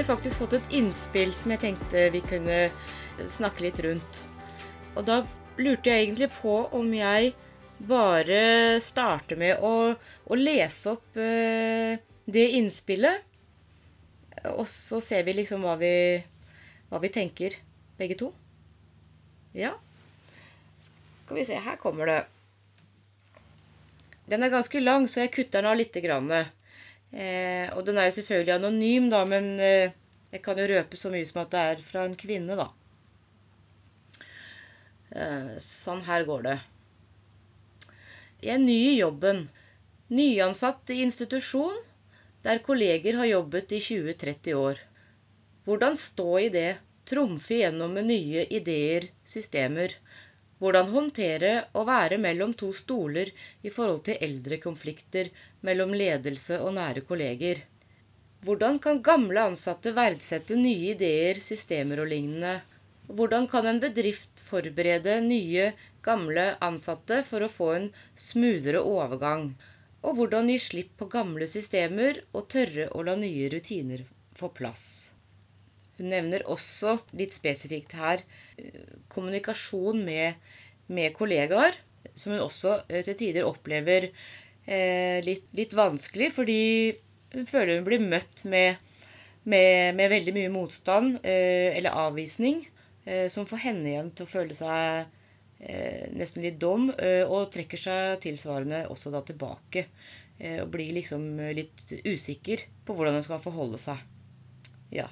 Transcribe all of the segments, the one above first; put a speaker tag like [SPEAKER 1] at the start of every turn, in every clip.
[SPEAKER 1] vi faktisk fått et innspill som jeg tenkte vi kunne snakke litt rundt. Og da lurte jeg egentlig på om jeg bare starter med å, å lese opp eh, det innspillet. Og så ser vi liksom hva vi, hva vi tenker, begge to. Ja. Skal vi se, her kommer det. Den er ganske lang, så jeg kutter den av lite grann. Eh, og den er jo selvfølgelig anonym, da, men eh, jeg kan jo røpe så mye som at det er fra en kvinne, da. Eh, sånn her går det. Jeg er ny i jobben. Nyansatt i institusjon der kolleger har jobbet i 20-30 år. Hvordan stå i det, trumfe gjennom med nye ideer, systemer. Hvordan håndtere å være mellom to stoler i forhold til eldre konflikter mellom ledelse og nære kolleger. Hvordan kan gamle ansatte verdsette nye ideer, systemer og lignende? Hvordan kan en bedrift forberede nye, gamle ansatte for å få en smoothere overgang? Og hvordan gi slipp på gamle systemer og tørre å la nye rutiner få plass? Hun nevner også litt spesifikt her kommunikasjon med, med kollegaer, som hun også til tider opplever eh, litt, litt, vanskelig, fordi hun føler hun blir møtt med, med, med veldig mye motstand eh, eller avvisning, eh, som får henne igjen til å føle seg nesten litt dum, og trekker seg tilsvarende også da tilbake. og blir liksom litt usikker på hvordan hun skal forholde seg. Ja.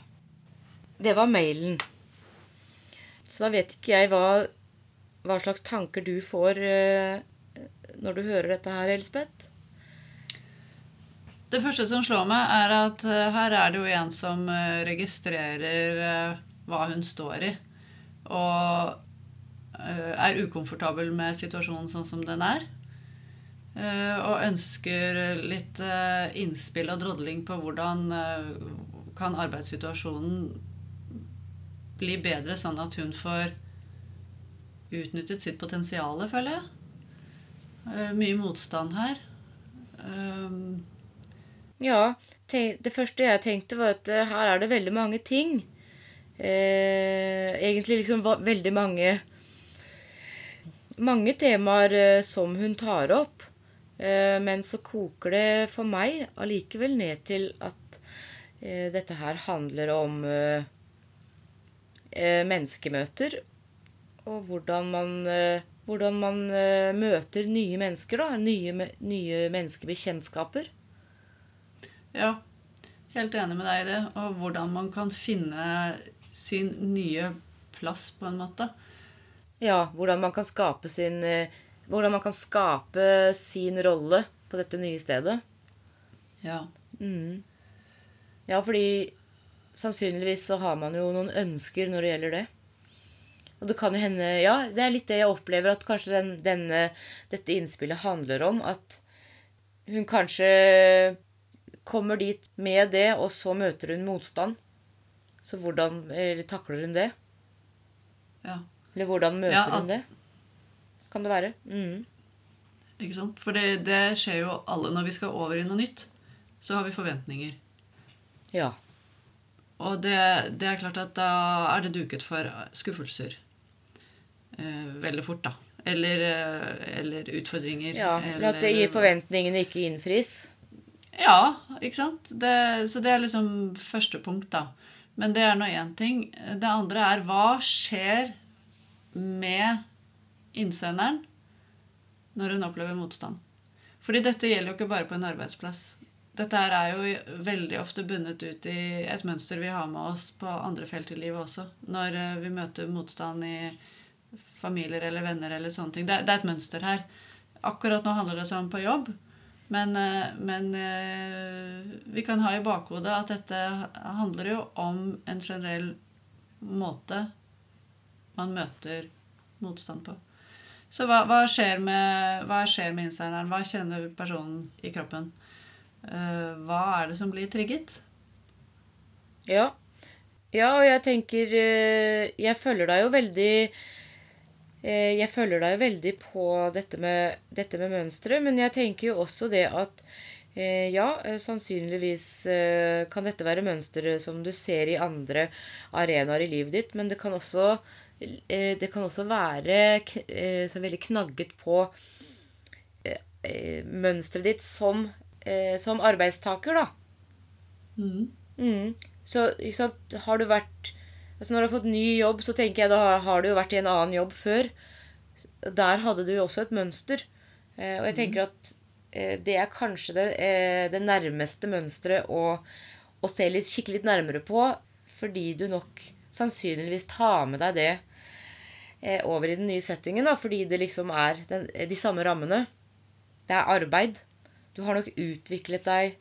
[SPEAKER 1] Det var mailen. Så da vet ikke jeg hva, hva slags tanker du får når du hører dette her, Elspeth.
[SPEAKER 2] Det første som slår meg, er at her er det jo en som registrerer hva hun står i. Og er ukomfortabel med situasjonen sånn som den er. Og ønsker litt innspill og drodling på hvordan kan arbeidssituasjonen bli bedre, sånn at hun får utnyttet sitt potensial, føler jeg. Mye motstand her. Um,
[SPEAKER 1] ja. Det første jeg tenkte, var at her er det veldig mange ting. Eh, egentlig liksom veldig mange Mange temaer eh, som hun tar opp. Eh, men så koker det for meg allikevel ned til at eh, dette her handler om eh, eh, menneskemøter. Og hvordan man hvordan man uh, møter nye mennesker, da. Nye, nye menneskebekjentskaper.
[SPEAKER 2] Ja, helt enig med deg i det. Og hvordan man kan finne sin nye plass, på en måte.
[SPEAKER 1] Ja, hvordan man kan skape sin Hvordan man kan skape sin rolle på dette nye stedet.
[SPEAKER 2] Ja.
[SPEAKER 1] Mm. Ja, fordi sannsynligvis så har man jo noen ønsker når det gjelder det. Og det kan jo hende Ja, det er litt det jeg opplever, at kanskje den, denne, dette innspillet handler om. At hun kanskje kommer dit med det, og så møter hun motstand. Så hvordan eller, takler hun det?
[SPEAKER 2] Ja.
[SPEAKER 1] Eller hvordan møter ja, at... hun det? Kan det være. Mm.
[SPEAKER 2] Ikke sant? For det, det skjer jo alle når vi skal over i noe nytt. Så har vi forventninger.
[SPEAKER 1] Ja.
[SPEAKER 2] Og det, det, er klart at da er det duket for skuffelser eh, veldig fort, da. Eller, eh, eller utfordringer.
[SPEAKER 1] Ja, Eller at det gir forventningene ikke innfris.
[SPEAKER 2] Ja, ikke sant. Det, så det er liksom første punkt, da. Men det er nå én ting. Det andre er hva skjer med innsenderen når hun opplever motstand? Fordi dette gjelder jo ikke bare på en arbeidsplass. Dette er jo veldig ofte bundet ut i et mønster vi har med oss på andre felt i livet også. Når eh, vi møter motstand i familier eller venner eller sånne ting. Det, er et mønster her. Akkurat nå handler det sånn på jobb. Men, eh, men, eh, vi kan ha i bakhodet at dette handler jo om en generell måte man møter motstand på. Så hva, hva skjer med, hva skjer med insideren? Hva kjenner personen i kroppen? Eh, hva er det som blir trigget?
[SPEAKER 1] Ja. Ja, og jeg tenker Jeg følger deg jo veldig Eh, jeg følger deg veldig på dette med, dette med mønsteret, men jeg tenker jo også det at Eh, ja, eh, sannsynligvis eh, kan dette være mønstre som du ser i andre arenaer i livet ditt, men det kan også, eh, det kan også være eh, så veldig knagget på eh, eh, mønsteret ditt som, eh, som arbeidstaker, da.
[SPEAKER 2] Mm.
[SPEAKER 1] Mm. Så sant, har du vært altså Når du har fått ny jobb, så tenker jeg da har- du jo vært i en annen jobb før. Der hadde du jo også et mønster. Eh, og jeg tenker at eh, det er kanskje det, eh, det nærmeste mønsteret å, å se litt, kikke litt nærmere på, fordi du nok sannsynligvis tar med deg det eh, over i den nye settingen, da, fordi det liksom er den, de samme rammene. Det er arbeid. Du har nok utviklet deg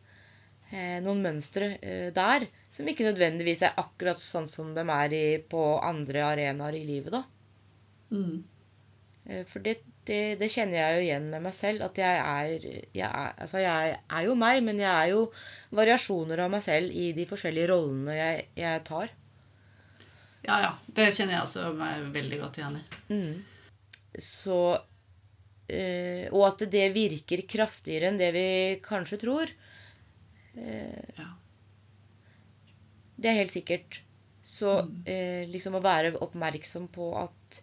[SPEAKER 1] eh, noen mønstre eh, der som ikke nødvendigvis er akkurat sånn som de er i, på andre arenaer i livet, da.
[SPEAKER 2] Mm.
[SPEAKER 1] Eh, For det, det, det kjenner jeg jo igjen med meg selv, at jeg er, jeg er Altså, jeg er jo meg, men jeg er jo variasjoner av meg selv i de forskjellige rollene jeg, jeg tar.
[SPEAKER 2] Ja, ja. Det kjenner jeg også meg veldig godt igjen i.
[SPEAKER 1] Mm. Så eh, Og at det virker kraftigere enn det vi kanskje tror. Eh,
[SPEAKER 2] Ja.
[SPEAKER 1] Det er helt sikkert. Så eh, liksom å være oppmerksom på at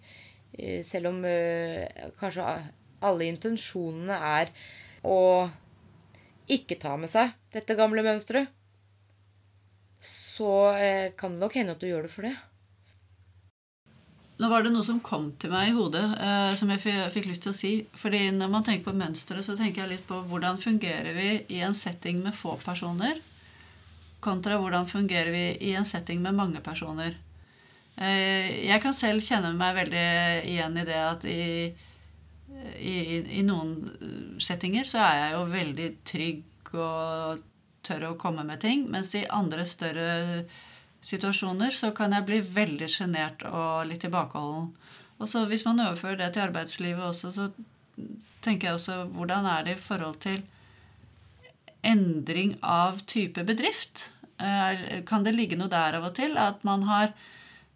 [SPEAKER 1] eh, selv om eh, kanskje alle intensjonene er å ikke ta med seg dette gamle mønsteret, så eh, kan det nok hende at du gjør det for det.
[SPEAKER 2] Nå var det noe som kom til meg i hodet, eh, som jeg fikk lyst til å si. Fordi når man tenker på mønstre, så tenker jeg litt på hvordan fungerer vi i en setting med få personer, kontra hvordan fungerer vi i en setting med mange personer. Eh, jeg kan selv kjenne meg veldig igjen i det at i, i, i noen settinger så er jeg jo veldig trygg og tør å komme med ting, mens i andre større situasjoner så kan jeg bli veldig sjenert og litt tilbakeholden. Og så hvis man overfører det til arbeidslivet også, så tenker jeg også hvordan er det i forhold til endring av type bedrift? Eh, Kan det ligge noe der av og til? At man har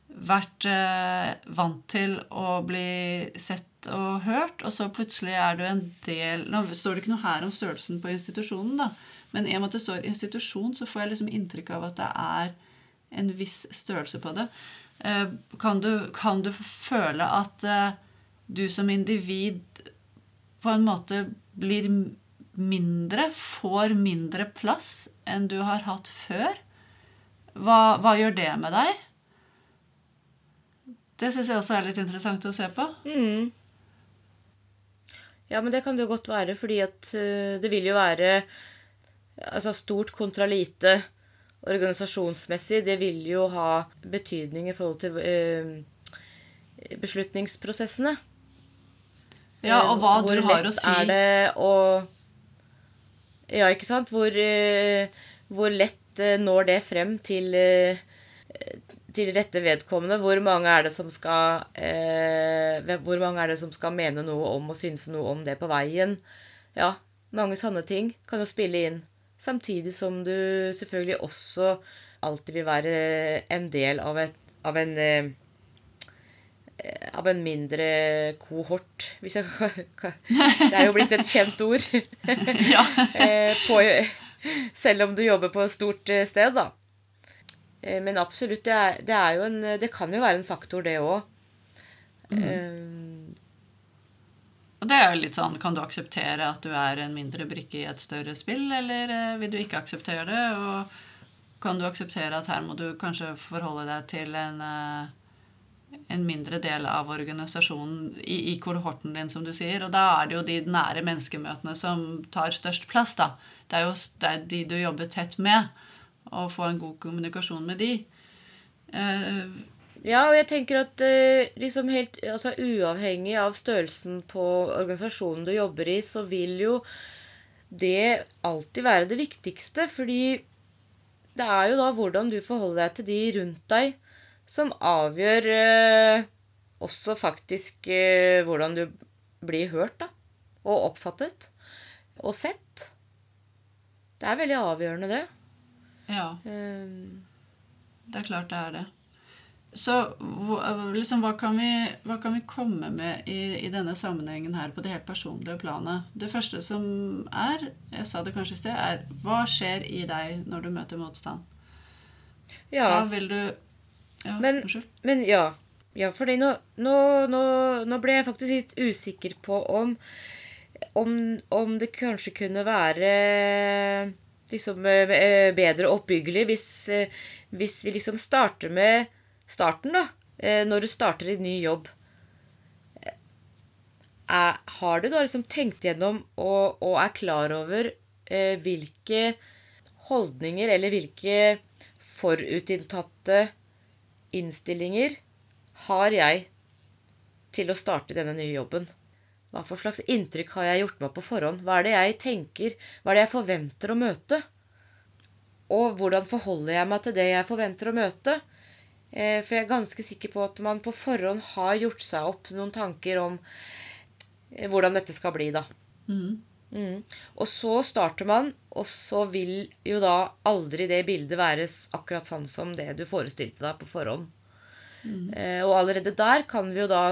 [SPEAKER 2] vært eh, vant til å bli sett og hørt, og så plutselig er du en del Nå står det ikke noe her om størrelsen på institusjonen, da, men i og med at det står institusjon, så får jeg liksom inntrykk av at det er en viss størrelse på det. Eh, Kan du, kan du føle at eh, du som individ på en måte blir mindre, får mindre plass enn du har hatt før? Hva, hva gjør det med deg? Det syns jeg også er litt interessant å se på.
[SPEAKER 1] Mm. Ja, men det kan det jo godt være, fordi at eh, det vil jo være Altså stort kontra lite organisasjonsmessig. Det vil jo ha betydning i forhold til eh, beslutningsprosessene.
[SPEAKER 2] Ja, og hva
[SPEAKER 1] Eh, Hvor
[SPEAKER 2] du har å
[SPEAKER 1] lett
[SPEAKER 2] si.
[SPEAKER 1] er det å Ja, ikke sant? Hvor, eh, hvor lett når det frem til til rette vedkommende. Hvor mange er det som skal eh, Hvor mange er det som skal mene noe om og synes noe om det på veien? Ja, mange sånne ting kan jo spille inn. Samtidig som du selvfølgelig også alltid vil være en del av, et, av en eh, av en mindre kohort, hvis jeg Det er jo blitt et kjent ord.
[SPEAKER 2] Ja.
[SPEAKER 1] Eh, på, selv om du jobber på et stort eh, sted, da. Men absolutt, det, er, det, er en, det kan jo være en faktor, det òg.
[SPEAKER 2] Og det er jo litt sånn, Kan du akseptere at du er en mindre brikke i et større spill, eller eh, vil du ikke akseptere det? Og kan du akseptere at her må du kanskje forholde deg til en, eh, en mindre del av organisasjonen i, i kohorten din, som du sier? Og da er det jo de nære menneskemøtene som tar størst plass, da. Det er jo det er de du jobber tett med, og få en god kommunikasjon med de. Eh,
[SPEAKER 1] Ja, og jeg tenker at eh, liksom helt altså, uavhengig av størrelsen på organisasjonen du jobber i, så vil jo det alltid være det viktigste. Fordi det er jo da hvordan du forholder deg til de rundt deg, som avgjør eh, også faktisk eh, hvordan du blir hørt, da. Og oppfattet. Og sett. Det er veldig avgjørende, det.
[SPEAKER 2] ja.
[SPEAKER 1] Um,
[SPEAKER 2] Det er klart det er det. Så hva- liksom, hva, kan vi, hva kan vi komme med i, i denne sammenhengen her på det helt personlige planet? Det første som er, jeg sa det kanskje i sted, er hva skjer i deg når du møter motstand?
[SPEAKER 1] Ja.
[SPEAKER 2] Da vil du Ja,
[SPEAKER 1] Men-
[SPEAKER 2] unnskyld.
[SPEAKER 1] Men ja. Ja, for nå, nå, nå, nå ble jeg faktisk litt usikker på om, om, om det kanskje kunne være liksom eh, eh, bedre oppbyggelig hvis, eh, hvis vi liksom starter med starten, da. Eh, Når du starter i ny jobb. Eh, Er, har du da liksom tenkt gjennom og, og er klar over eh, hvilke holdninger eller hvilke forutinntatte innstillinger har jeg til å starte denne nye jobben? Hva for slags inntrykk har jeg gjort meg på forhånd? Hva er det jeg tenker? Hva er det jeg forventer å møte? Og hvordan forholder jeg meg til det jeg forventer å møte? Eh, For jeg er ganske sikker på at man på forhånd har gjort seg opp noen tanker om eh, hvordan dette skal bli, da.
[SPEAKER 2] Mm.
[SPEAKER 1] Mm. Og så starter man, og så vil jo da aldri det bildet være akkurat sånn som det du forestilte deg på forhånd.
[SPEAKER 2] Mm.
[SPEAKER 1] Eh, og allerede der kan vi jo da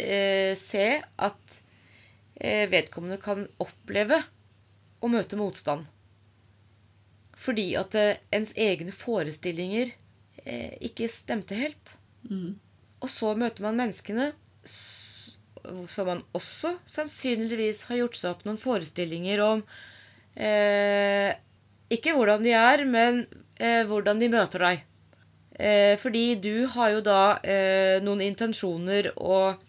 [SPEAKER 1] eh, se at eh, vedkommende kan oppleve å møte motstand. Fordi at eh, ens egne forestillinger ikke stemte helt.
[SPEAKER 2] Mm.
[SPEAKER 1] Og så møter man menneskene som man også sannsynligvis har gjort seg opp noen forestillinger om eh, Ikke hvordan de er, men eh, hvordan de møter deg. Eh, fordi du har jo da eh, noen intensjoner og,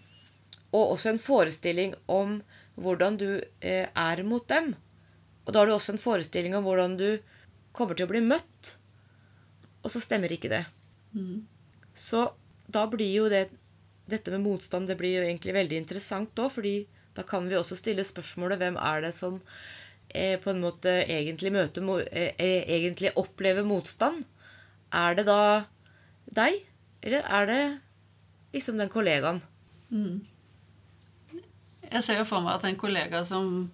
[SPEAKER 1] og også en forestilling om hvordan du eh, er mot dem. Og da har du også en forestilling om hvordan du kommer til å bli møtt. Og så stemmer ikke det.
[SPEAKER 2] Mm.
[SPEAKER 1] Så da blir jo det dette med motstand det blir jo egentlig veldig interessant òg, fordi da kan vi også stille spørsmålet hvem er det som eh, på en måte egentlig møter eh, eh, egentlig opplever motstand? Er det da deg, eller er det liksom den kollegaen?
[SPEAKER 2] Mm. Jeg ser jo for meg at en kollega som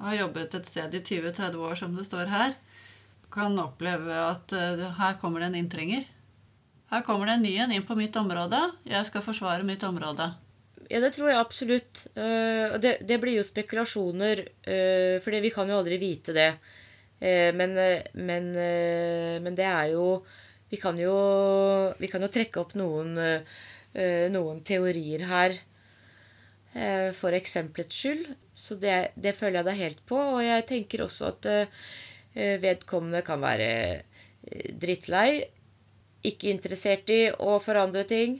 [SPEAKER 2] har jobbet et sted i 20-30 år, som det står her, kan oppleve at uh, her kommer det en inntrenger. Her kommer det en ny en inn på mitt område. Jeg skal forsvare mitt område.
[SPEAKER 1] Ja, det tror jeg absolutt. Uh, det, det blir jo spekulasjoner, uh, for vi kan jo aldri vite det. Men, men, men det er jo Vi kan jo, vi kan jo trekke opp noen, noen teorier her for eksempelets skyld. Så det, det føler jeg deg helt på. Og jeg tenker også at vedkommende kan være eh, drittlei, ikke interessert i å forandre ting.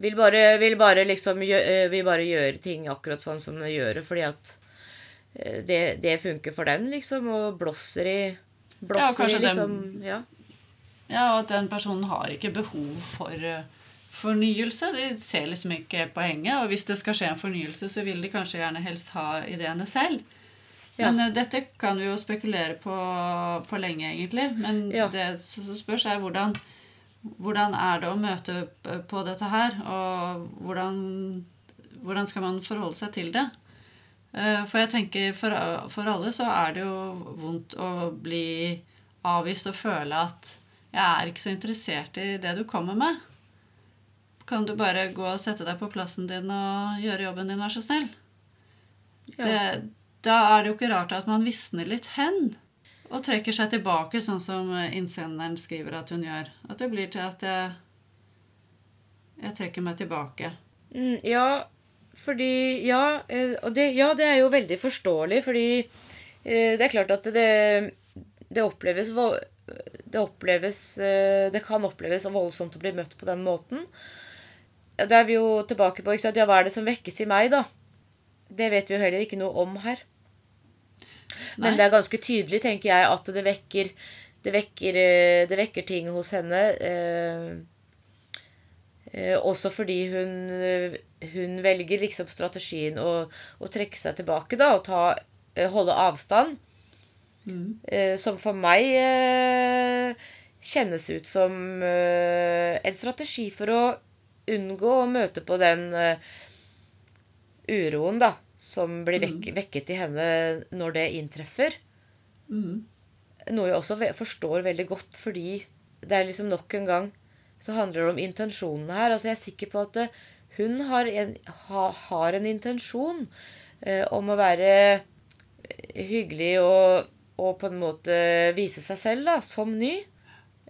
[SPEAKER 1] Vil bare, vil bare liksom eh, vil bare gjøre ting akkurat sånn som det gjør det, fordi at eh, det, det funker for den, liksom. Og blåser i Blåser
[SPEAKER 2] ja,
[SPEAKER 1] i
[SPEAKER 2] den-
[SPEAKER 1] liksom Ja.
[SPEAKER 2] Ja, og at den personen har ikke behov for eh, fornyelse. De ser liksom ikke poenget. Og hvis det skal skje en fornyelse, så vil de kanskje gjerne helst ha ideene selv.
[SPEAKER 1] Ja.
[SPEAKER 2] Men uh, dette kan vi jo spekulere på, på lenge, egentlig. Men
[SPEAKER 1] Ja.
[SPEAKER 2] det som spørs, er hvordan, hvordan er det å møte på dette her? Og hvordan, hvordan skal man forholde seg til det? Uh, For jeg tenker for, for alle så er det jo vondt å bli avvist og føle at jeg er ikke så interessert i det du kommer med. Kan du bare gå og sette deg på plassen din og gjøre jobben din, vær så snill?
[SPEAKER 1] Ja.
[SPEAKER 2] Det, da er det jo ikke rart at man visner litt hen. Og trekker seg tilbake, sånn som innsenderen skriver at hun gjør. At det blir til at jeg, jeg trekker meg tilbake.
[SPEAKER 1] Mm, ja, fordi Ja, eh, og det, ja, det er jo veldig forståelig, fordi eh, det er klart at det, det oppleves det oppleves eh, Det kan oppleves voldsomt å bli møtt på den måten. Da er vi jo tilbake på ikke sant? Ja, hva er det som vekkes i meg, da? Det vet vi jo heller ikke noe om her. Men
[SPEAKER 2] Nei.
[SPEAKER 1] det er ganske tydelig, tenker jeg, at det vekker det vekker, eh, det vekker ting hos henne. Eh, eh, også fordi hun, hun velger liksom strategien å, å trekke seg tilbake da, og ta, eh, holde avstand.
[SPEAKER 2] Mm.
[SPEAKER 1] Eh, som for meg kjennes ut som en strategi for å unngå å møte på den uroen da, som blir vek vekket i henne når det inntreffer.
[SPEAKER 2] Mm.
[SPEAKER 1] Noe jeg også forstår veldig godt, fordi det er liksom nok en gang så handler det om intensjonene her. Altså Jeg er sikker på at eh, hun har en, ha, har en intensjon eh, om å være hyggelig og, og, på en måte vise seg selv da, som ny.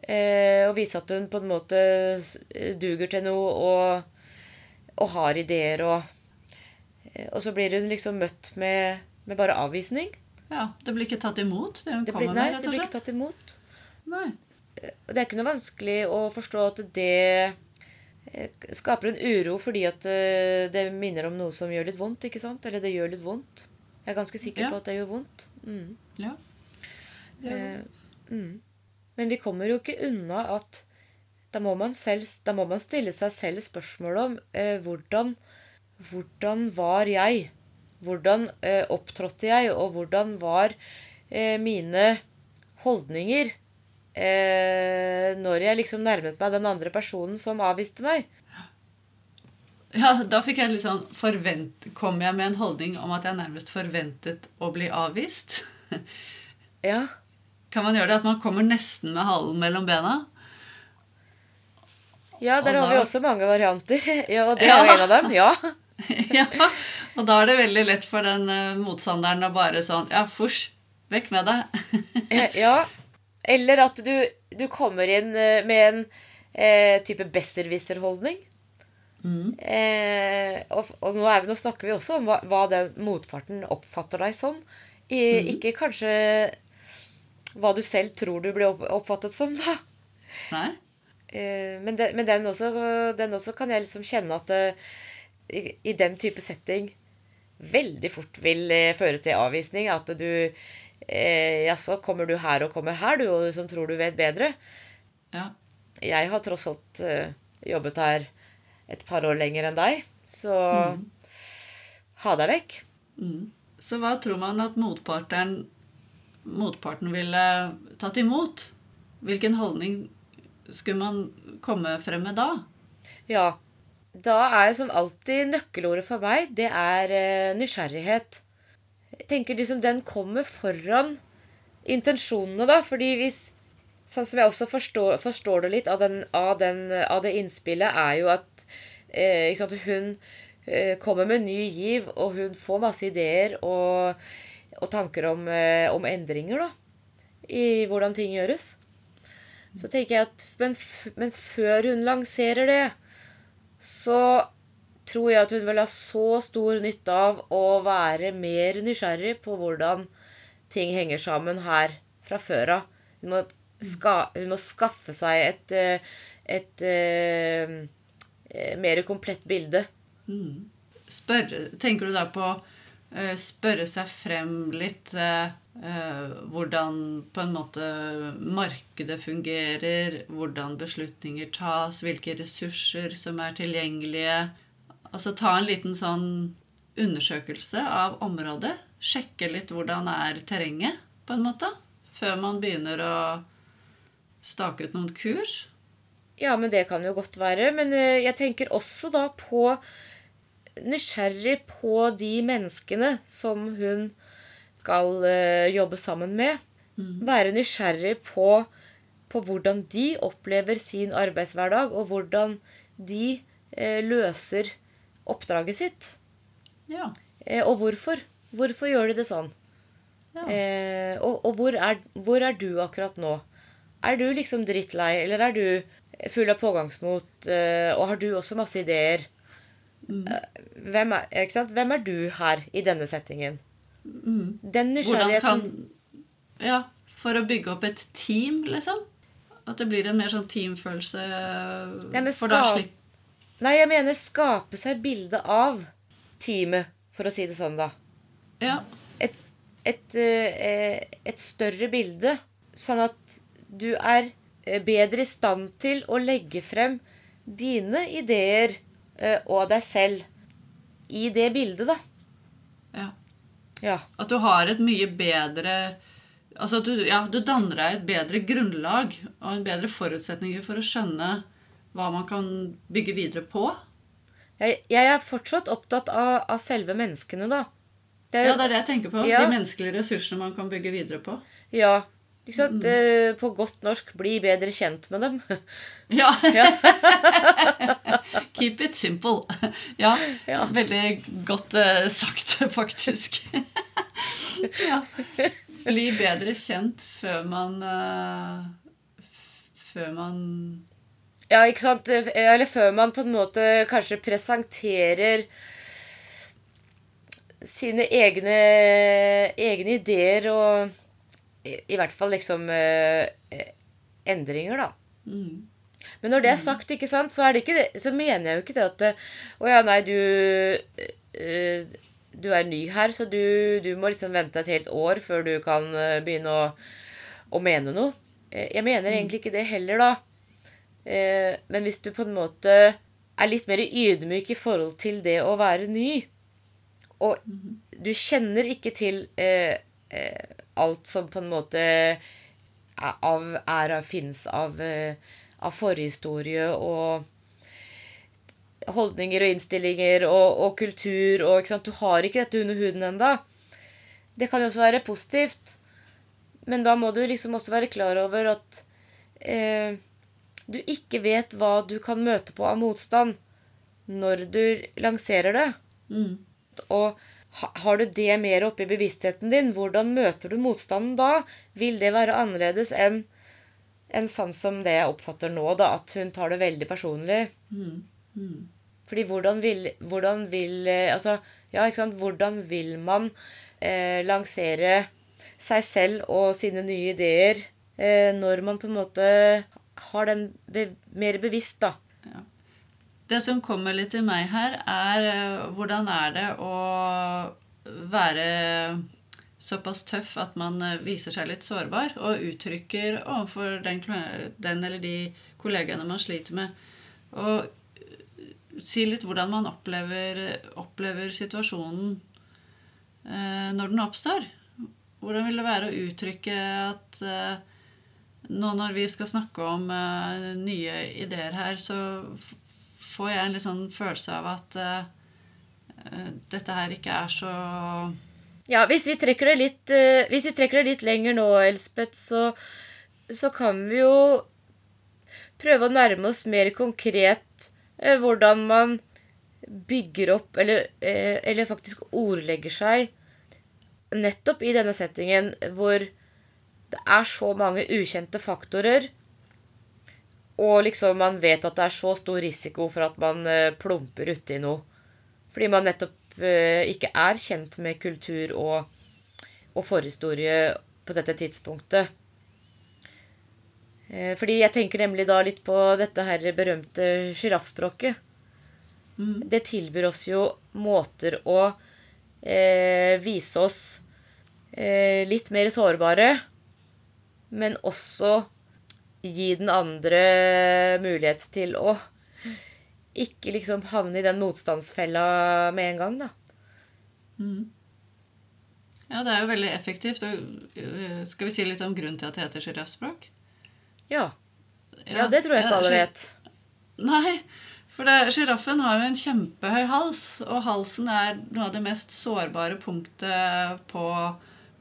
[SPEAKER 1] Eh, og vise at hun på en måte duger til noe og, og har ideer og Og så blir hun liksom møtt med, med bare avvisning.
[SPEAKER 2] Ja, Det blir ikke tatt imot, det hun
[SPEAKER 1] Det blir, nei,
[SPEAKER 2] med? Nei,
[SPEAKER 1] det blir ikke tatt imot.
[SPEAKER 2] Nei.
[SPEAKER 1] Det er ikke noe vanskelig å forstå at det eh, skaper en uro fordi at eh, det minner om noe som gjør litt vondt, ikke sant? Eller det gjør litt vondt. Jeg er ganske sikker
[SPEAKER 2] Ja.
[SPEAKER 1] på at det gjør vondt. Mm.
[SPEAKER 2] Ja. Ja.
[SPEAKER 1] Eh, mm. Men vi kommer jo ikke unna at da må man, selv, da må man stille seg selv spørsmål om eh, hvordan, hvordan var jeg? Hvordan eh, opptrådte jeg, og hvordan var eh, mine holdninger eh, når jeg liksom nærmet meg den andre personen som avviste meg?
[SPEAKER 2] ja, da fikk jeg litt sånn forvent... Kom jeg med en holdning om at jeg nærmest forventet å bli avvist?
[SPEAKER 1] Ja.
[SPEAKER 2] Kan man gjøre det? At man kommer nesten med halen mellom bena?
[SPEAKER 1] Ja, der har vi også mange varianter. Ja, og det er jo en av dem. Ja.
[SPEAKER 2] ja, og da er det veldig lett for den uh, motstanderen å bare sånn Ja, fors, vekk med deg.
[SPEAKER 1] Eh, Ja. Eller at du, du kommer inn uh, med en uh, type besserwisser-holdning.
[SPEAKER 2] Mm.
[SPEAKER 1] Eh, og, og nå, vi, nå snakker vi også om hva, hva den motparten oppfatter deg som. I,
[SPEAKER 2] mm.
[SPEAKER 1] Ikke kanskje hva du selv tror du blir opp, oppfattet som, da.
[SPEAKER 2] Nei?
[SPEAKER 1] Eh, men den, men den, også, den også kan jeg liksom kjenne at eh, i, i den type setting veldig fort vil eh, føre til avvisning. At du eh, Jaså, kommer du her og kommer her, du, og du som tror du vet bedre?
[SPEAKER 2] Ja.
[SPEAKER 1] Jeg har tross alt eh, jobbet her et par år lenger enn deg, så
[SPEAKER 2] mm.
[SPEAKER 1] ha deg vekk.
[SPEAKER 2] Mm. Så hva tror man at motparten, motparten ville tatt imot? Hvilken holdning skulle man komme frem med da?
[SPEAKER 1] Ja. Da er som alltid nøkkelordet for meg, det er eh, nysgjerrighet. Jeg tenker liksom den kommer foran intensjonene, da. Fordi hvis Sånn som jeg også forstår, forstår det litt av, den, av, den, av det innspillet, er jo at eh, sant, hun eh, kommer med ny giv, og hun får masse ideer og, og tanker om, eh, om endringer, da. I hvordan ting gjøres. Så tenker jeg at men, men før hun lanserer det, så tror jeg at hun vil ha så stor nytte av å være mer nysgjerrig på hvordan ting henger sammen her fra før av. Hun, hun må skaffe seg et, et, et, eh, eh, mer komplett bilde.
[SPEAKER 2] Mm. Spørre, tenker du da på eh, spørre seg frem litt eh, eh, hvordan på en måte markedet fungerer, hvordan beslutninger tas, hvilke ressurser som er tilgjengelige. Altså ta en liten sånn undersøkelse av området. Sjekke litt hvordan er terrenget, på en måte. Før man begynner å stake ut noen kurs.
[SPEAKER 1] Ja, men det kan jo godt være. Men eh, jeg tenker også da på Nysgjerrig på de menneskene som hun skal eh, jobbe sammen med.
[SPEAKER 2] Mm.
[SPEAKER 1] Være nysgjerrig på, på hvordan de opplever sin arbeidshverdag, og hvordan de eh, løser oppdraget sitt.
[SPEAKER 2] Ja.
[SPEAKER 1] Eh, og hvorfor. Hvorfor gjør de det sånn?
[SPEAKER 2] ja.
[SPEAKER 1] Eh, og og hvor, er, hvor er du akkurat nå? Er du liksom drittlei, eller er du full av pågangsmot, eh, og har du også masse ideer?
[SPEAKER 2] Mm.
[SPEAKER 1] Hvem er? Hvem er du her i denne settingen?
[SPEAKER 2] Mm.
[SPEAKER 1] Den nysgjerrigheten
[SPEAKER 2] kan Ja, for å bygge opp et team, liksom? At det blir en mer sånn teamfølelse?
[SPEAKER 1] Ja, men
[SPEAKER 2] for da slipper.
[SPEAKER 1] Nei, jeg mener skape seg bilde av teamet, for å si det sånn, da.
[SPEAKER 2] Ja.
[SPEAKER 1] Et, et, et større bilde, sånn at du er eh, bedre i stand til å legge frem dine ideer eh, og deg selv i det bildet, da.
[SPEAKER 2] ja.
[SPEAKER 1] Ja.
[SPEAKER 2] At du har et mye bedre Altså du, ja, du danner deg et bedre grunnlag og en bedre forutsetning for å skjønne hva man kan bygge videre på.
[SPEAKER 1] Jeg, jeg er fortsatt opptatt av, av selve menneskene, da. Det er,
[SPEAKER 2] Ja, det er det jeg tenker på.
[SPEAKER 1] Ja.
[SPEAKER 2] De menneskelige ressursene man kan bygge videre på.
[SPEAKER 1] ja, Ikke sant? Mm. På godt norsk bli bedre kjent med dem.
[SPEAKER 2] Ja. Keep it simple. Ja,
[SPEAKER 1] Ja.
[SPEAKER 2] veldig godt uh, sagt, faktisk. ja. Bli bedre kjent før man uh, Før man
[SPEAKER 1] Ja, ikke sant? Eller før man på en måte kanskje presenterer sine egne, egne ideer og i, i hvert fall liksom eh, eh, endringer, da.
[SPEAKER 2] mm,
[SPEAKER 1] Men når det er sagt, ikke sant, så, det ikke det, så mener jeg jo ikke det at Å ja, nei, du eh, Du er ny her, så du, du må liksom vente et helt år før du kan eh, begynne å, å mene noe. Eh, Jeg mener egentlig ikke det heller, da. Men hvis du på en måte er litt mer ydmyk i forhold til det å være ny, og du kjenner ikke til alt som på en måte av, er, av- finnes av, av forhistorie og holdninger og innstillinger og, og kultur og? Du har ikke dette under huden enda. Det kan jo også være positivt. Men da må du liksom også være klar over at eh, du ikke vet hva du kan møte på av motstand når du lanserer det.
[SPEAKER 2] mm,
[SPEAKER 1] Og har du det mer oppe i bevisstheten din, hvordan møter du motstanden da? Vil det være annerledes enn enn sånn som det jeg oppfatter nå, da, at hun tar det veldig personlig?
[SPEAKER 2] mm, mm.
[SPEAKER 1] Fordi hvordan vil, hvordan vil eh, Altså, ja, ikke sant. Hvordan vil man eh, lansere seg selv og sine nye ideer eh, når man på en måte har den be mer bevisst, da?
[SPEAKER 2] Det som kommer litt til meg her, er eh, hvordan er det å være såpass tøff at man eh, viser seg litt sårbar og uttrykker overfor den, den eller de kollegaene man sliter med. Og eh, si litt hvordan man opplever, opplever situasjonen eh, når den oppstår. Hvordan vil det være å uttrykke at eh, nå når vi skal snakke om eh, nye ideer her, så får jeg en litt sånn følelse av at eh, dette her ikke er så
[SPEAKER 1] Ja, hvis vi trekker det litt, eh, hvis vi trekker det litt lenger nå, Elspeth, så, så kan vi jo prøve å nærme oss mer konkret eh, hvordan man bygger opp, eller, eh, eller faktisk ordlegger seg, nettopp i denne settingen hvor det er så mange ukjente faktorer, og liksom man vet at det er så stor risiko for at man plumper uti noe. Fordi man nettopp ikke er kjent med kultur og, og forhistorie på dette tidspunktet. Eh, fordi jeg tenker nemlig da litt på dette her berømte sjiraffspråket.
[SPEAKER 2] mm,
[SPEAKER 1] Det tilbyr oss jo måter å eh, vise oss eh, litt mer sårbare, men også gi den andre mulighet til å ikke liksom havne i den motstandsfella med en gang, da.
[SPEAKER 2] mm. Ja, det er jo veldig effektivt. Skal vi si litt om grunnen til at det heter sjiraffspråk?
[SPEAKER 1] Ja. ja, det tror jeg ikke alle vet.
[SPEAKER 2] Nei, for sjiraffen har jo en kjempehøy hals, og halsen er noe av det mest sårbare punktet på,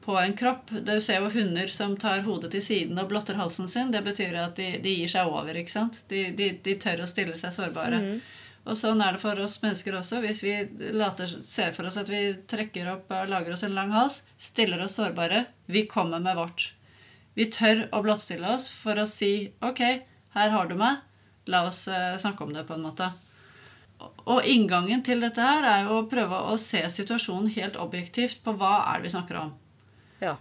[SPEAKER 2] på en kropp. Du ser jo hunder som tar hodet til siden og blotter halsen sin. Det betyr at de, de gir seg over, ikke sant? De, de, de tør å stille seg sårbare.
[SPEAKER 1] Mm.
[SPEAKER 2] Og sånn er det for oss mennesker også. Hvis vi later, ser for oss at vi trekker opp og lager oss en lang hals, stiller oss sårbare, vi kommer med vårt. Vi tør å blottstille oss for å si OK, her har du meg. La oss eh, snakke om det, på en måte. Og- Og inngangen til dette her er jo å prøve å se situasjonen helt objektivt på hva er det vi snakker om.
[SPEAKER 1] Ja.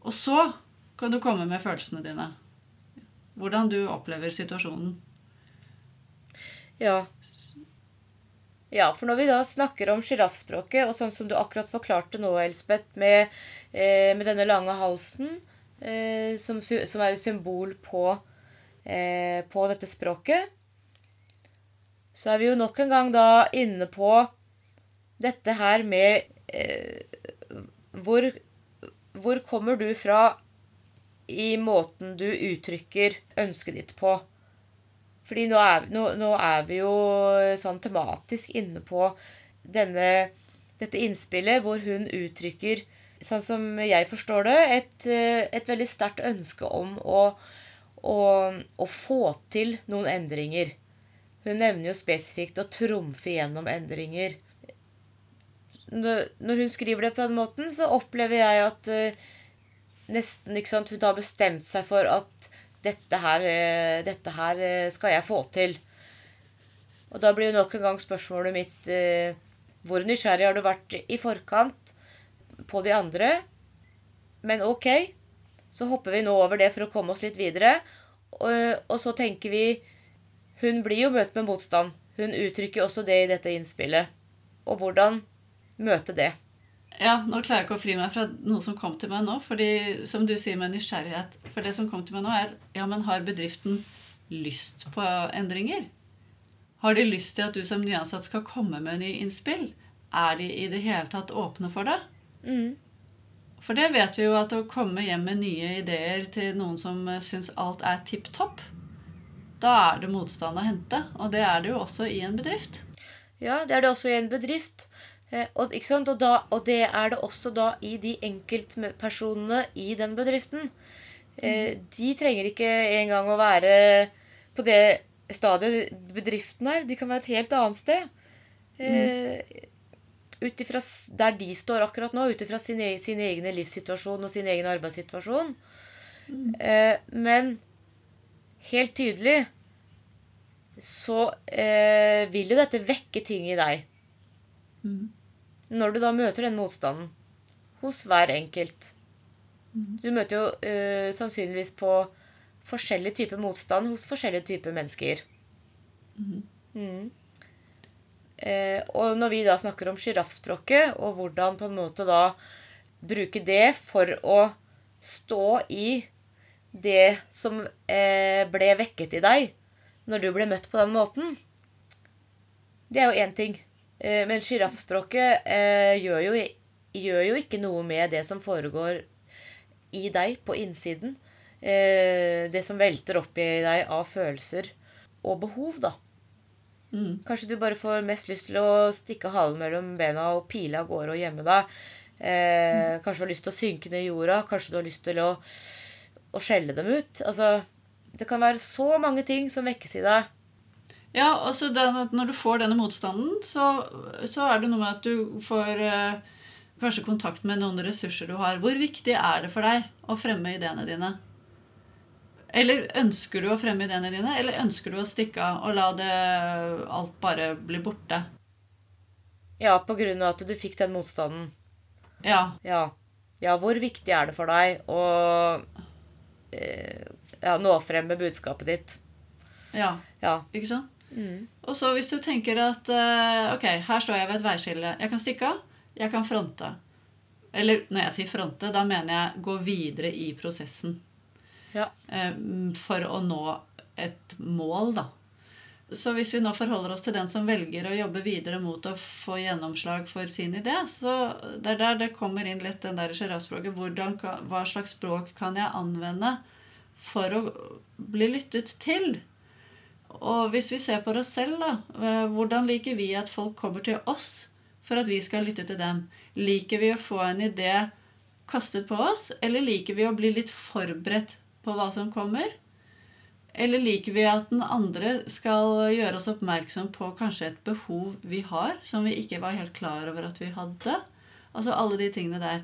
[SPEAKER 2] Og så kan du komme med følelsene dine. Hvordan du opplever situasjonen.
[SPEAKER 1] Ja. Ja, for når vi da snakker om sjiraffspråket, og sånn som du akkurat forklarte nå, Elspeth, med, eh, med denne lange halsen, eh, som, som er et symbol på, eh, på dette språket, så er vi jo nok en gang da inne på dette her med eh, hvor, hvor kommer du fra i måten du uttrykker ønsket ditt på? Fordi nå er, nå, nå er vi jo sånn tematisk inne på denne, dette innspillet hvor hun uttrykker sånn som jeg forstår det, et, eh, et veldig sterkt ønske om å, å, å, få til noen endringer. Hun nevner jo spesifikt å trumfe gjennom endringer. Når hun skriver det på den måten, så opplever jeg at uh, nesten ikke sant, hun har bestemt seg for at dette her, uh, dette her uh, skal jeg få til. Og da blir jo nok en gang spørsmålet mitt hvor nysgjerrig har du vært i forkant på de andre? Men ok, så hopper vi nå over det for å komme oss litt videre. Og, og så tenker vi Hun blir jo møtt med motstand. Hun uttrykker også det i dette innspillet. Og hvordan møte det?
[SPEAKER 2] Ja, nå klarer jeg ikke å fri meg fra noe som kom til meg nå. fordi, som du sier med nysgjerrighet For det som kom til meg nå, er ja, men har bedriften lyst på endringer? Har de lyst til at du som nyansatt skal komme med nye innspill? Er de i det hele tatt åpne for det?
[SPEAKER 1] Mm.
[SPEAKER 2] For det vet vi jo at å komme hjem med nye ideer til noen som syns alt er tipp topp, da er det motstand å hente. Og det er det jo også i en bedrift.
[SPEAKER 1] Ja, det er det også i en bedrift. Eh, og, og, da, og det er det også da i de enkeltpersonene i den bedriften. Eh, mm. De trenger ikke engang å være på det stadiet bedriften er. De kan være et helt annet sted. Mm. Ut ifra der de står akkurat nå, ut ifra sin, sin egen livssituasjon og sin egen arbeidssituasjon. Mm. Men helt tydelig så vil jo dette vekke ting i deg.
[SPEAKER 2] Mm.
[SPEAKER 1] Når du da møter den motstanden hos hver enkelt.
[SPEAKER 2] Mm.
[SPEAKER 1] Du møter jo eh, sannsynligvis på forskjellig type motstand hos forskjellige typer mennesker.
[SPEAKER 2] Mm.
[SPEAKER 1] Mm. Eh, og når vi da snakker om sjiraffspråket, og hvordan på en måte da bruke det for å stå i det som eh, ble vekket i deg når du ble møtt på den måten, det er jo én ting. Eh, men sjiraffspråket eh, gjør, jo, gjør jo ikke noe med det som foregår i deg på innsiden. Eh, det som velter opp i deg av følelser og behov, da.
[SPEAKER 2] Mm.
[SPEAKER 1] Kanskje du bare får mest lyst til å stikke halen mellom bena og pile av gårde og gjemme deg. Eh, mm. Kanskje du har lyst til å synke ned i jorda. Kanskje du har lyst til å, å skjelle dem ut. Altså, det kan være så mange ting som vekkes i deg.
[SPEAKER 2] Ja, altså den, når du får denne motstanden, så, så, er det noe med at du får eh, kanskje kontakt med noen ressurser du har. Hvor viktig er det for deg å fremme ideene dine? Eller ønsker du å fremme ideene dine, eller ønsker du å stikke av og la det alt bare bli borte?
[SPEAKER 1] Ja, på grunn av at du fikk den motstanden.
[SPEAKER 2] Ja.
[SPEAKER 1] Ja, ja hvor viktig er det for deg å eh, ja, nå frem med budskapet ditt?
[SPEAKER 2] Ja.
[SPEAKER 1] ja.
[SPEAKER 2] Ikke sant?
[SPEAKER 1] Mm.
[SPEAKER 2] Og så hvis du tenker at uh, ok, her står jeg ved et veiskille. Jeg kan stikke av. Jeg kan fronte. Eller når jeg sier fronte, da mener jeg gå videre i prosessen.
[SPEAKER 1] Ja.
[SPEAKER 2] Eh, for å nå et mål, da. Så hvis vi nå forholder oss til den som velger å jobbe videre mot å få gjennomslag for sin idé, så det er der det kommer inn litt den der sjiraffspråket. Hva slags språk kan jeg anvende for å bli lyttet til? Og hvis vi ser på oss selv, da. Eh, hvordan liker vi at folk kommer til oss for at vi skal lytte til dem? Liker vi å få en idé kastet på oss, eller liker vi å bli litt forberedt på hva som kommer? Eller liker vi at den andre skal gjøre oss oppmerksom på kanskje et behov vi har, som vi ikke var helt klar over at vi hadde? Altså alle de tingene der.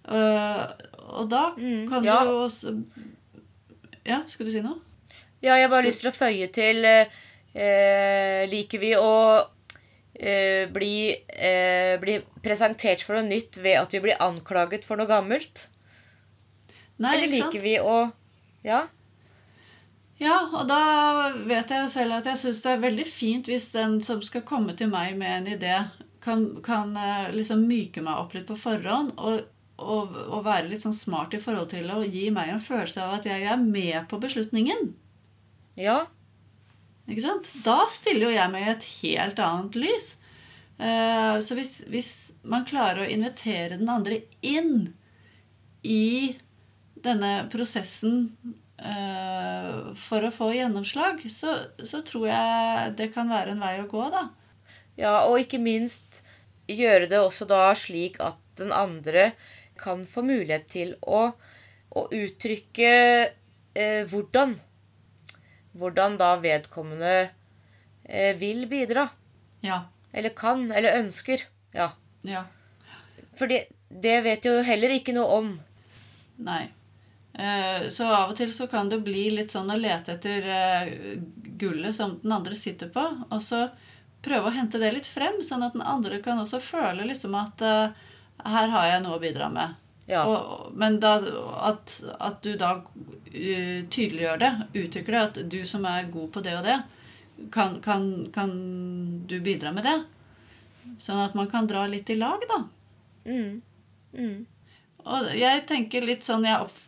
[SPEAKER 2] Uh, og da mm, kan ja. du også Ja, skal du si noe?
[SPEAKER 1] Ja, jeg har bare lyst til å føye til eh, Liker vi å eh, bli, bli presentert for noe nytt ved at vi blir anklaget for noe gammelt?
[SPEAKER 2] Nei,
[SPEAKER 1] Eller liker vi å ja.
[SPEAKER 2] Ja, og da vet jeg jo selv at jeg syns det er veldig fint hvis den som skal komme til meg med en idé, kan, kan eh, liksom myke meg opp litt på forhånd og, og, og, være litt sånn smart i forhold til å gi meg en følelse av at jeg er med på beslutningen.
[SPEAKER 1] Ja.
[SPEAKER 2] Ikke sant? Da stiller jo jeg meg i et helt annet lys. Eh, så hvis, hvis man klarer å invitere den andre inn i denne prosessen uh, for å få gjennomslag, så, så, tror jeg det kan være en vei å gå, da.
[SPEAKER 1] Ja, og ikke minst gjøre det også da slik at den andre kan få mulighet til å, å uttrykke eh, hvordan. Hvordan da vedkommende eh, vil bidra.
[SPEAKER 2] Ja.
[SPEAKER 1] Eller kan. Eller ønsker. Ja.
[SPEAKER 2] Ja.
[SPEAKER 1] Fordi det, vet jo heller ikke noe om.
[SPEAKER 2] Nei. Eh, Så av og til så kan det bli litt sånn å lete etter eh, gullet som den andre sitter på, og så prøve å hente det litt frem, sånn at den andre kan også føle liksom at eh, her har jeg noe å bidra med.
[SPEAKER 1] Ja.
[SPEAKER 2] Og, men da, at, at du da uh, tydeliggjør det, uttrykker det, at du som er god på det og det, kan, kan, kan du bidra med det? Sånn at man kan dra litt i lag, da.
[SPEAKER 1] Mm. Mm.
[SPEAKER 2] Og jeg tenker litt sånn jeg opp,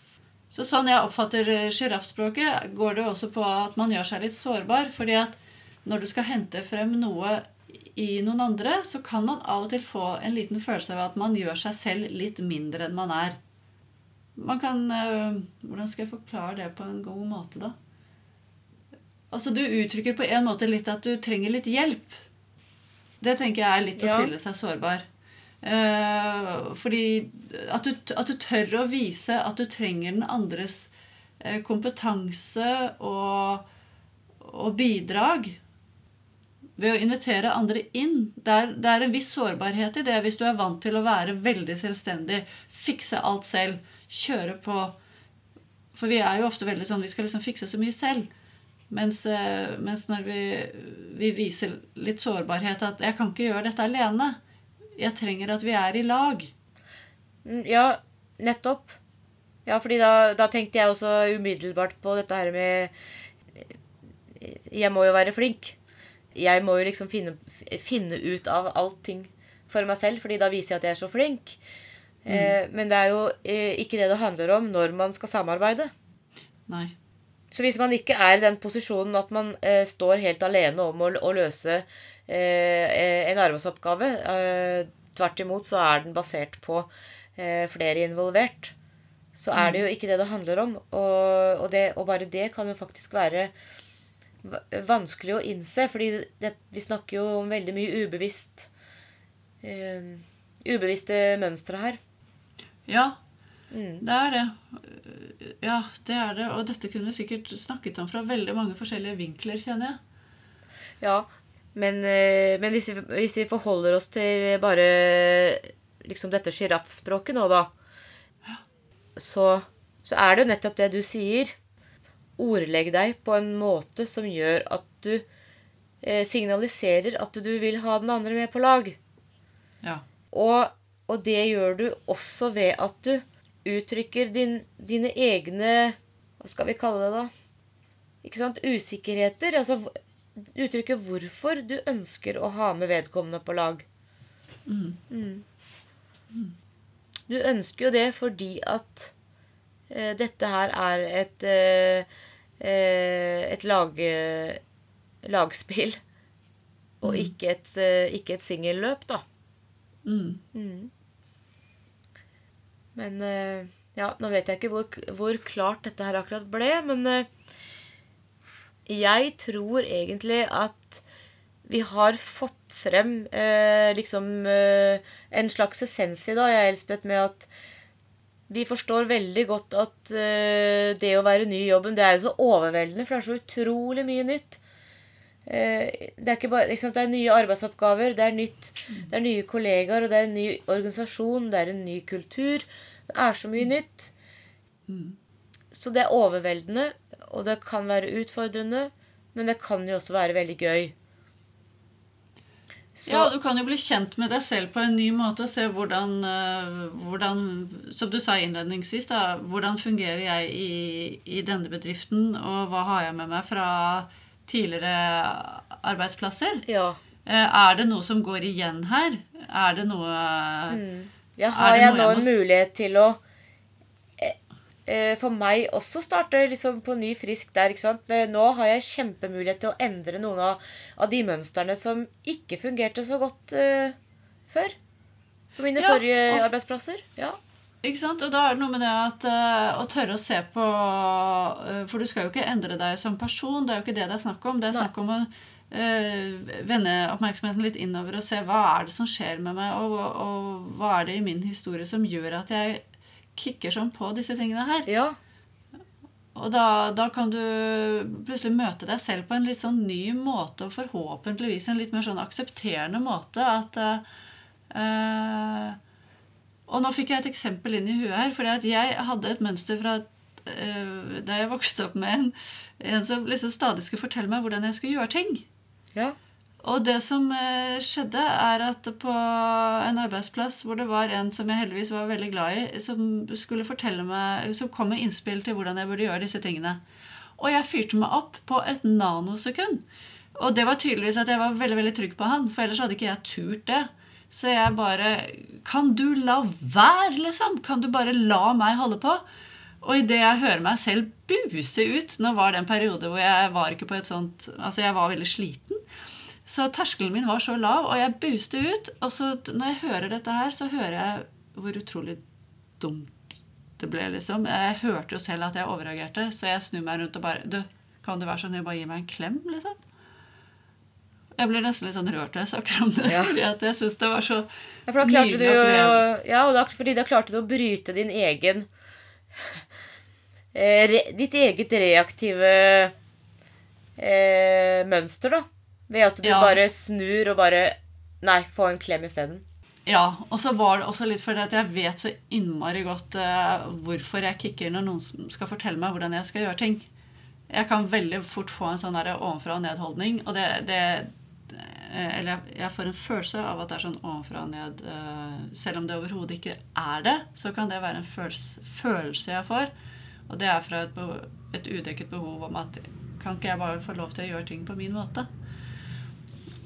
[SPEAKER 2] Så sånn jeg oppfatter eh, sjiraffspråket, går det også på at man gjør seg litt sårbar. fordi at når du skal hente frem noe i noen andre, så kan man av og til få en liten følelse av at man gjør seg selv litt mindre enn man er. Man kan øh, Hvordan skal jeg forklare det på en god måte, da? Altså, du uttrykker på en måte litt at du trenger litt hjelp. Det tenker jeg er litt å stille seg sårbar. Uh, fordi at du, at du tør å vise at du trenger den andres eh, kompetanse og, og bidrag ved å invitere andre inn. Det er, det er en viss sårbarhet i det hvis du er vant til å være veldig selvstendig, fikse alt selv, kjøre på. For vi er jo ofte veldig sånn vi skal liksom fikse så mye selv. Mens, eh, mens når vi, vi viser litt sårbarhet at 'jeg kan ikke gjøre dette alene', jeg trenger at vi er i lag.
[SPEAKER 1] Mm, Ja, nettopp. Ja, fordi da, da tenkte jeg også umiddelbart på dette her med Jeg må jo være flink. Jeg må jo liksom finne, finne ut av allting for meg selv, fordi da viser jeg at jeg er så flink. Eh, men det er jo eh, ikke det det handler om når man skal samarbeide.
[SPEAKER 2] Nei.
[SPEAKER 1] Så hvis man ikke er i den posisjonen at man eh, står helt alene om å, å løse eh, en arbeidsoppgave, eh, tvert imot så er den basert på eh, flere involvert, så er det jo ikke det det handler om. Og, og, det, og bare det kan jo faktisk være vanskelig å innse, fordi det, vi snakker jo om veldig mye ubevisst eh, Ubevisste mønstre her.
[SPEAKER 2] Ja,
[SPEAKER 1] Mm.
[SPEAKER 2] det er det. Ja, det er det. Og dette kunne vi sikkert snakket om fra veldig mange forskjellige vinkler, kjenner jeg.
[SPEAKER 1] Ja, men, eh, men hvis, vi, hvis vi forholder oss til bare liksom dette sjiraffspråket nå, da, så, så er det jo nettopp det du sier. Ordlegg deg på en måte som gjør at du eh, signaliserer at du vil ha den andre med på lag.
[SPEAKER 2] Ja.
[SPEAKER 1] Og, og det gjør du også ved at du uttrykker din, dine egne Hva skal vi kalle det, da? Ikke sant? Usikkerheter. Altså uttrykke hvorfor du ønsker å ha med vedkommende på lag.
[SPEAKER 2] Mm.
[SPEAKER 1] Du ønsker jo det fordi at eh, dette her er et eh, et lag, eh, lagspill. Og ikke et, eh, ikke et singelløp, da.
[SPEAKER 2] Mm.
[SPEAKER 1] Mm. Men eh, ja, nå vet jeg ikke hvor, hvor klart dette her akkurat ble, men eh, jeg tror egentlig at vi har fått frem eh, liksom eh, en slags essens i det, Elspeth, med at vi forstår veldig godt at uh, det å være ny i jobben, det er jo så overveldende, for det er så utrolig mye nytt. Uh, det er bare, sant, det er nye arbeidsoppgaver, det er nytt, det er nye kollegaer, og det er en ny organisasjon, det er en ny kultur. Det er så mye nytt.
[SPEAKER 2] Mm.
[SPEAKER 1] Så det er overveldende, og det kan være utfordrende, men det kan jo også være veldig gøy. Så,
[SPEAKER 2] Ja, og du kan jo bli kjent med deg selv på en ny måte og se hvordan, eh, hvordan Som du sa innledningsvis, da, hvordan fungerer jeg i, i denne bedriften, og hva har jeg med meg fra tidligere arbeidsplasser?
[SPEAKER 1] ja.
[SPEAKER 2] Eh, Er det noe som går igjen her? Er det noe
[SPEAKER 1] Mm. Ja, har
[SPEAKER 2] det
[SPEAKER 1] jeg
[SPEAKER 2] noe
[SPEAKER 1] nå
[SPEAKER 2] jeg
[SPEAKER 1] en
[SPEAKER 2] må s-
[SPEAKER 1] mulighet til å for meg også starte liksom på ny frisk der. ikke sant? Eh, Nå har jeg kjempemulighet til å endre noen av, av de mønstrene som ikke fungerte så godt eh, før. På mine
[SPEAKER 2] Ja,
[SPEAKER 1] forrige
[SPEAKER 2] og-
[SPEAKER 1] arbeidsplasser. Ja.
[SPEAKER 2] Ikke sant? Og da er det noe med det at uh, å tørre å se på uh, For du skal jo ikke endre deg som person, det er jo ikke det det er snakk om. Det er snakk om å eh, vende oppmerksomheten litt innover og se hva er det som skjer med meg, og, og, og hva er det i min historie som gjør at jeg kicker sånn på disse tingene her.
[SPEAKER 1] Ja.
[SPEAKER 2] Og da, da kan du plutselig møte deg selv på en litt sånn ny måte, og forhåpentligvis en litt mer sånn aksepterende måte. At uh, Og nå fikk jeg et eksempel inn i huet her. fordi jeg hadde et mønster fra uh, da jeg vokste opp med en, en som liksom stadig skulle fortelle meg hvordan jeg skulle gjøre ting.
[SPEAKER 1] Ja.
[SPEAKER 2] Og det som eh, skjedde, er at på en arbeidsplass hvor det var en som jeg heldigvis var veldig glad i, som skulle fortelle meg, som kom med innspill til hvordan jeg burde gjøre disse tingene. Og jeg fyrte meg opp på et nanosekund. Og det var tydeligvis at jeg var veldig veldig trygg på han, for ellers hadde ikke jeg turt det. Så jeg bare Kan du la være, liksom? Kan du bare la meg holde på? Og idet jeg hører meg selv buse ut Nå var det en periode hvor jeg var ikke på et sånt Altså, jeg var veldig sliten. Så terskelen min var så lav, og jeg buste ut. Og så når jeg hører dette her, så hører jeg hvor utrolig dumt det ble, liksom. Jeg hørte jo selv at jeg overreagerte, så jeg snur meg rundt og bare Du, kan du være så snill bare gi meg en klem, liksom? Jeg blir nesten litt sånn rørt når jeg snakker om det,
[SPEAKER 1] Ja.
[SPEAKER 2] fordi at jeg syns det var så
[SPEAKER 1] Ja, for da du. Ja, og da, fordi da klarte du å bryte din egen eh, re, Ditt eget reaktive eh, mønster, da. Ved at du
[SPEAKER 2] Ja.
[SPEAKER 1] bare snur og bare Nei, få en klem isteden.
[SPEAKER 2] Ja, og så var det også litt fordi at jeg vet så innmari godt uh, hvorfor jeg kicker når noen skal fortelle meg hvordan jeg skal gjøre ting. Jeg kan veldig fort få en sånn ovenfra og ned-holdning, og det, det eh, Eller jeg- jeg får en følelse av at det er sånn ovenfra og ned Uh, Selv om det overhodet ikke er det, så kan det være en følelse, følelse jeg får. Og det er fra et, behov, et udekket behov om at kan ikke jeg bare få lov til å gjøre ting på min måte?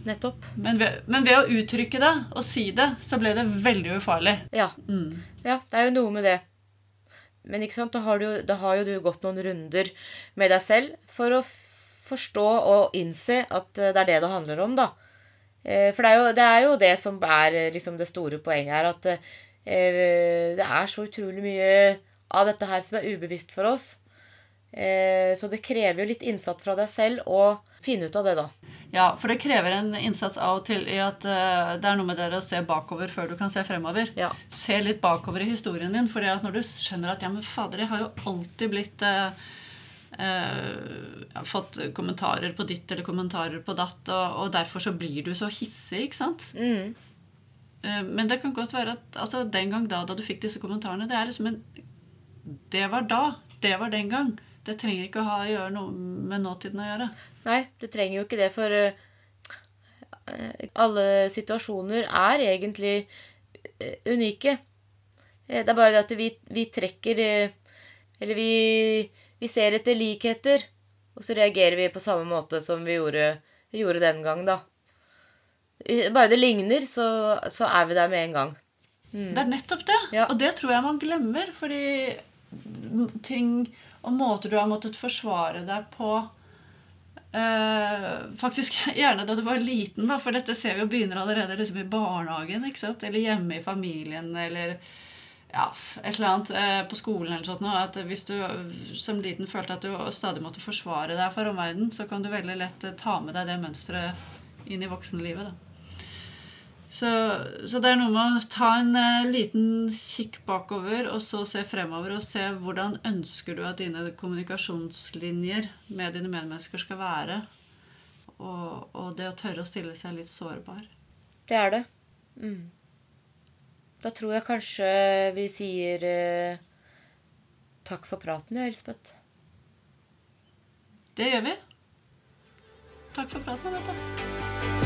[SPEAKER 1] Nettopp.
[SPEAKER 2] Men ved, men ved å uttrykke det og si det, så ble det veldig ufarlig.
[SPEAKER 1] Ja.
[SPEAKER 2] Mm.
[SPEAKER 1] Ja, det er jo noe med det. Men da har, du, da har jo du gått noen runder med deg selv for å forstå og innse at eh, det er det det handler om, da. Eh, For det er jo det, er jo det som er eh, liksom det store poenget her, at det er så utrolig mye av dette her som er ubevisst for oss. Så det krever jo litt innsats fra deg selv å finne ut av det, da.
[SPEAKER 2] Ja, for det krever en innsats av og til i at uh, det er noe med det å se bakover før du kan se fremover.
[SPEAKER 1] Ja.
[SPEAKER 2] Se litt bakover i historien din, for når du skjønner at ja, men fader, jeg har jo alltid blitt uh, uh, Fått kommentarer på ditt eller kommentarer på datt, og, og derfor så blir du så hissig, ikke sant?
[SPEAKER 1] Mm.
[SPEAKER 2] Men det kan godt være at altså, den gang da, da du fikk disse kommentarene, det er liksom en Det var da. Det var den gang. Det trenger ikke å ha å gjøre noe med nåtiden å gjøre.
[SPEAKER 1] Nei, du trenger jo ikke det, for eh, alle situasjoner er egentlig eh, unike. Eh, Det er bare det at vi, vi trekker Eller vi, vi ser etter likheter, og så reagerer vi på samme måte som vi gjorde, gjorde den gang, da. Bare det ligner, så, så er vi der med en gang.
[SPEAKER 2] Det er nettopp det.
[SPEAKER 1] Ja.
[SPEAKER 2] Og det tror jeg man glemmer, fordi ting og måter du har måttet forsvare deg på eh, Faktisk gjerne da du var liten, da, for dette ser vi jo begynner allerede liksom i barnehagen. Eller hjemme i familien, eller ja, et eller annet eh, på skolen eller sånt noe. At hvis du som liten følte at du stadig måtte forsvare deg for omverdenen, så kan du veldig lett eh, ta med deg det mønsteret inn i voksenlivet. da. Så, så det er noe med å ta en eh, liten kikk bakover, og så se fremover og se hvordan ønsker du at dine kommunikasjonslinjer med dine medmennesker skal være. Og, og det å tørre å stille seg litt sårbar.
[SPEAKER 1] Det er det. Mm. Da tror jeg kanskje vi sier eh, takk for praten, ja, Elspeth.
[SPEAKER 2] Det gjør vi. Takk for praten, Anette.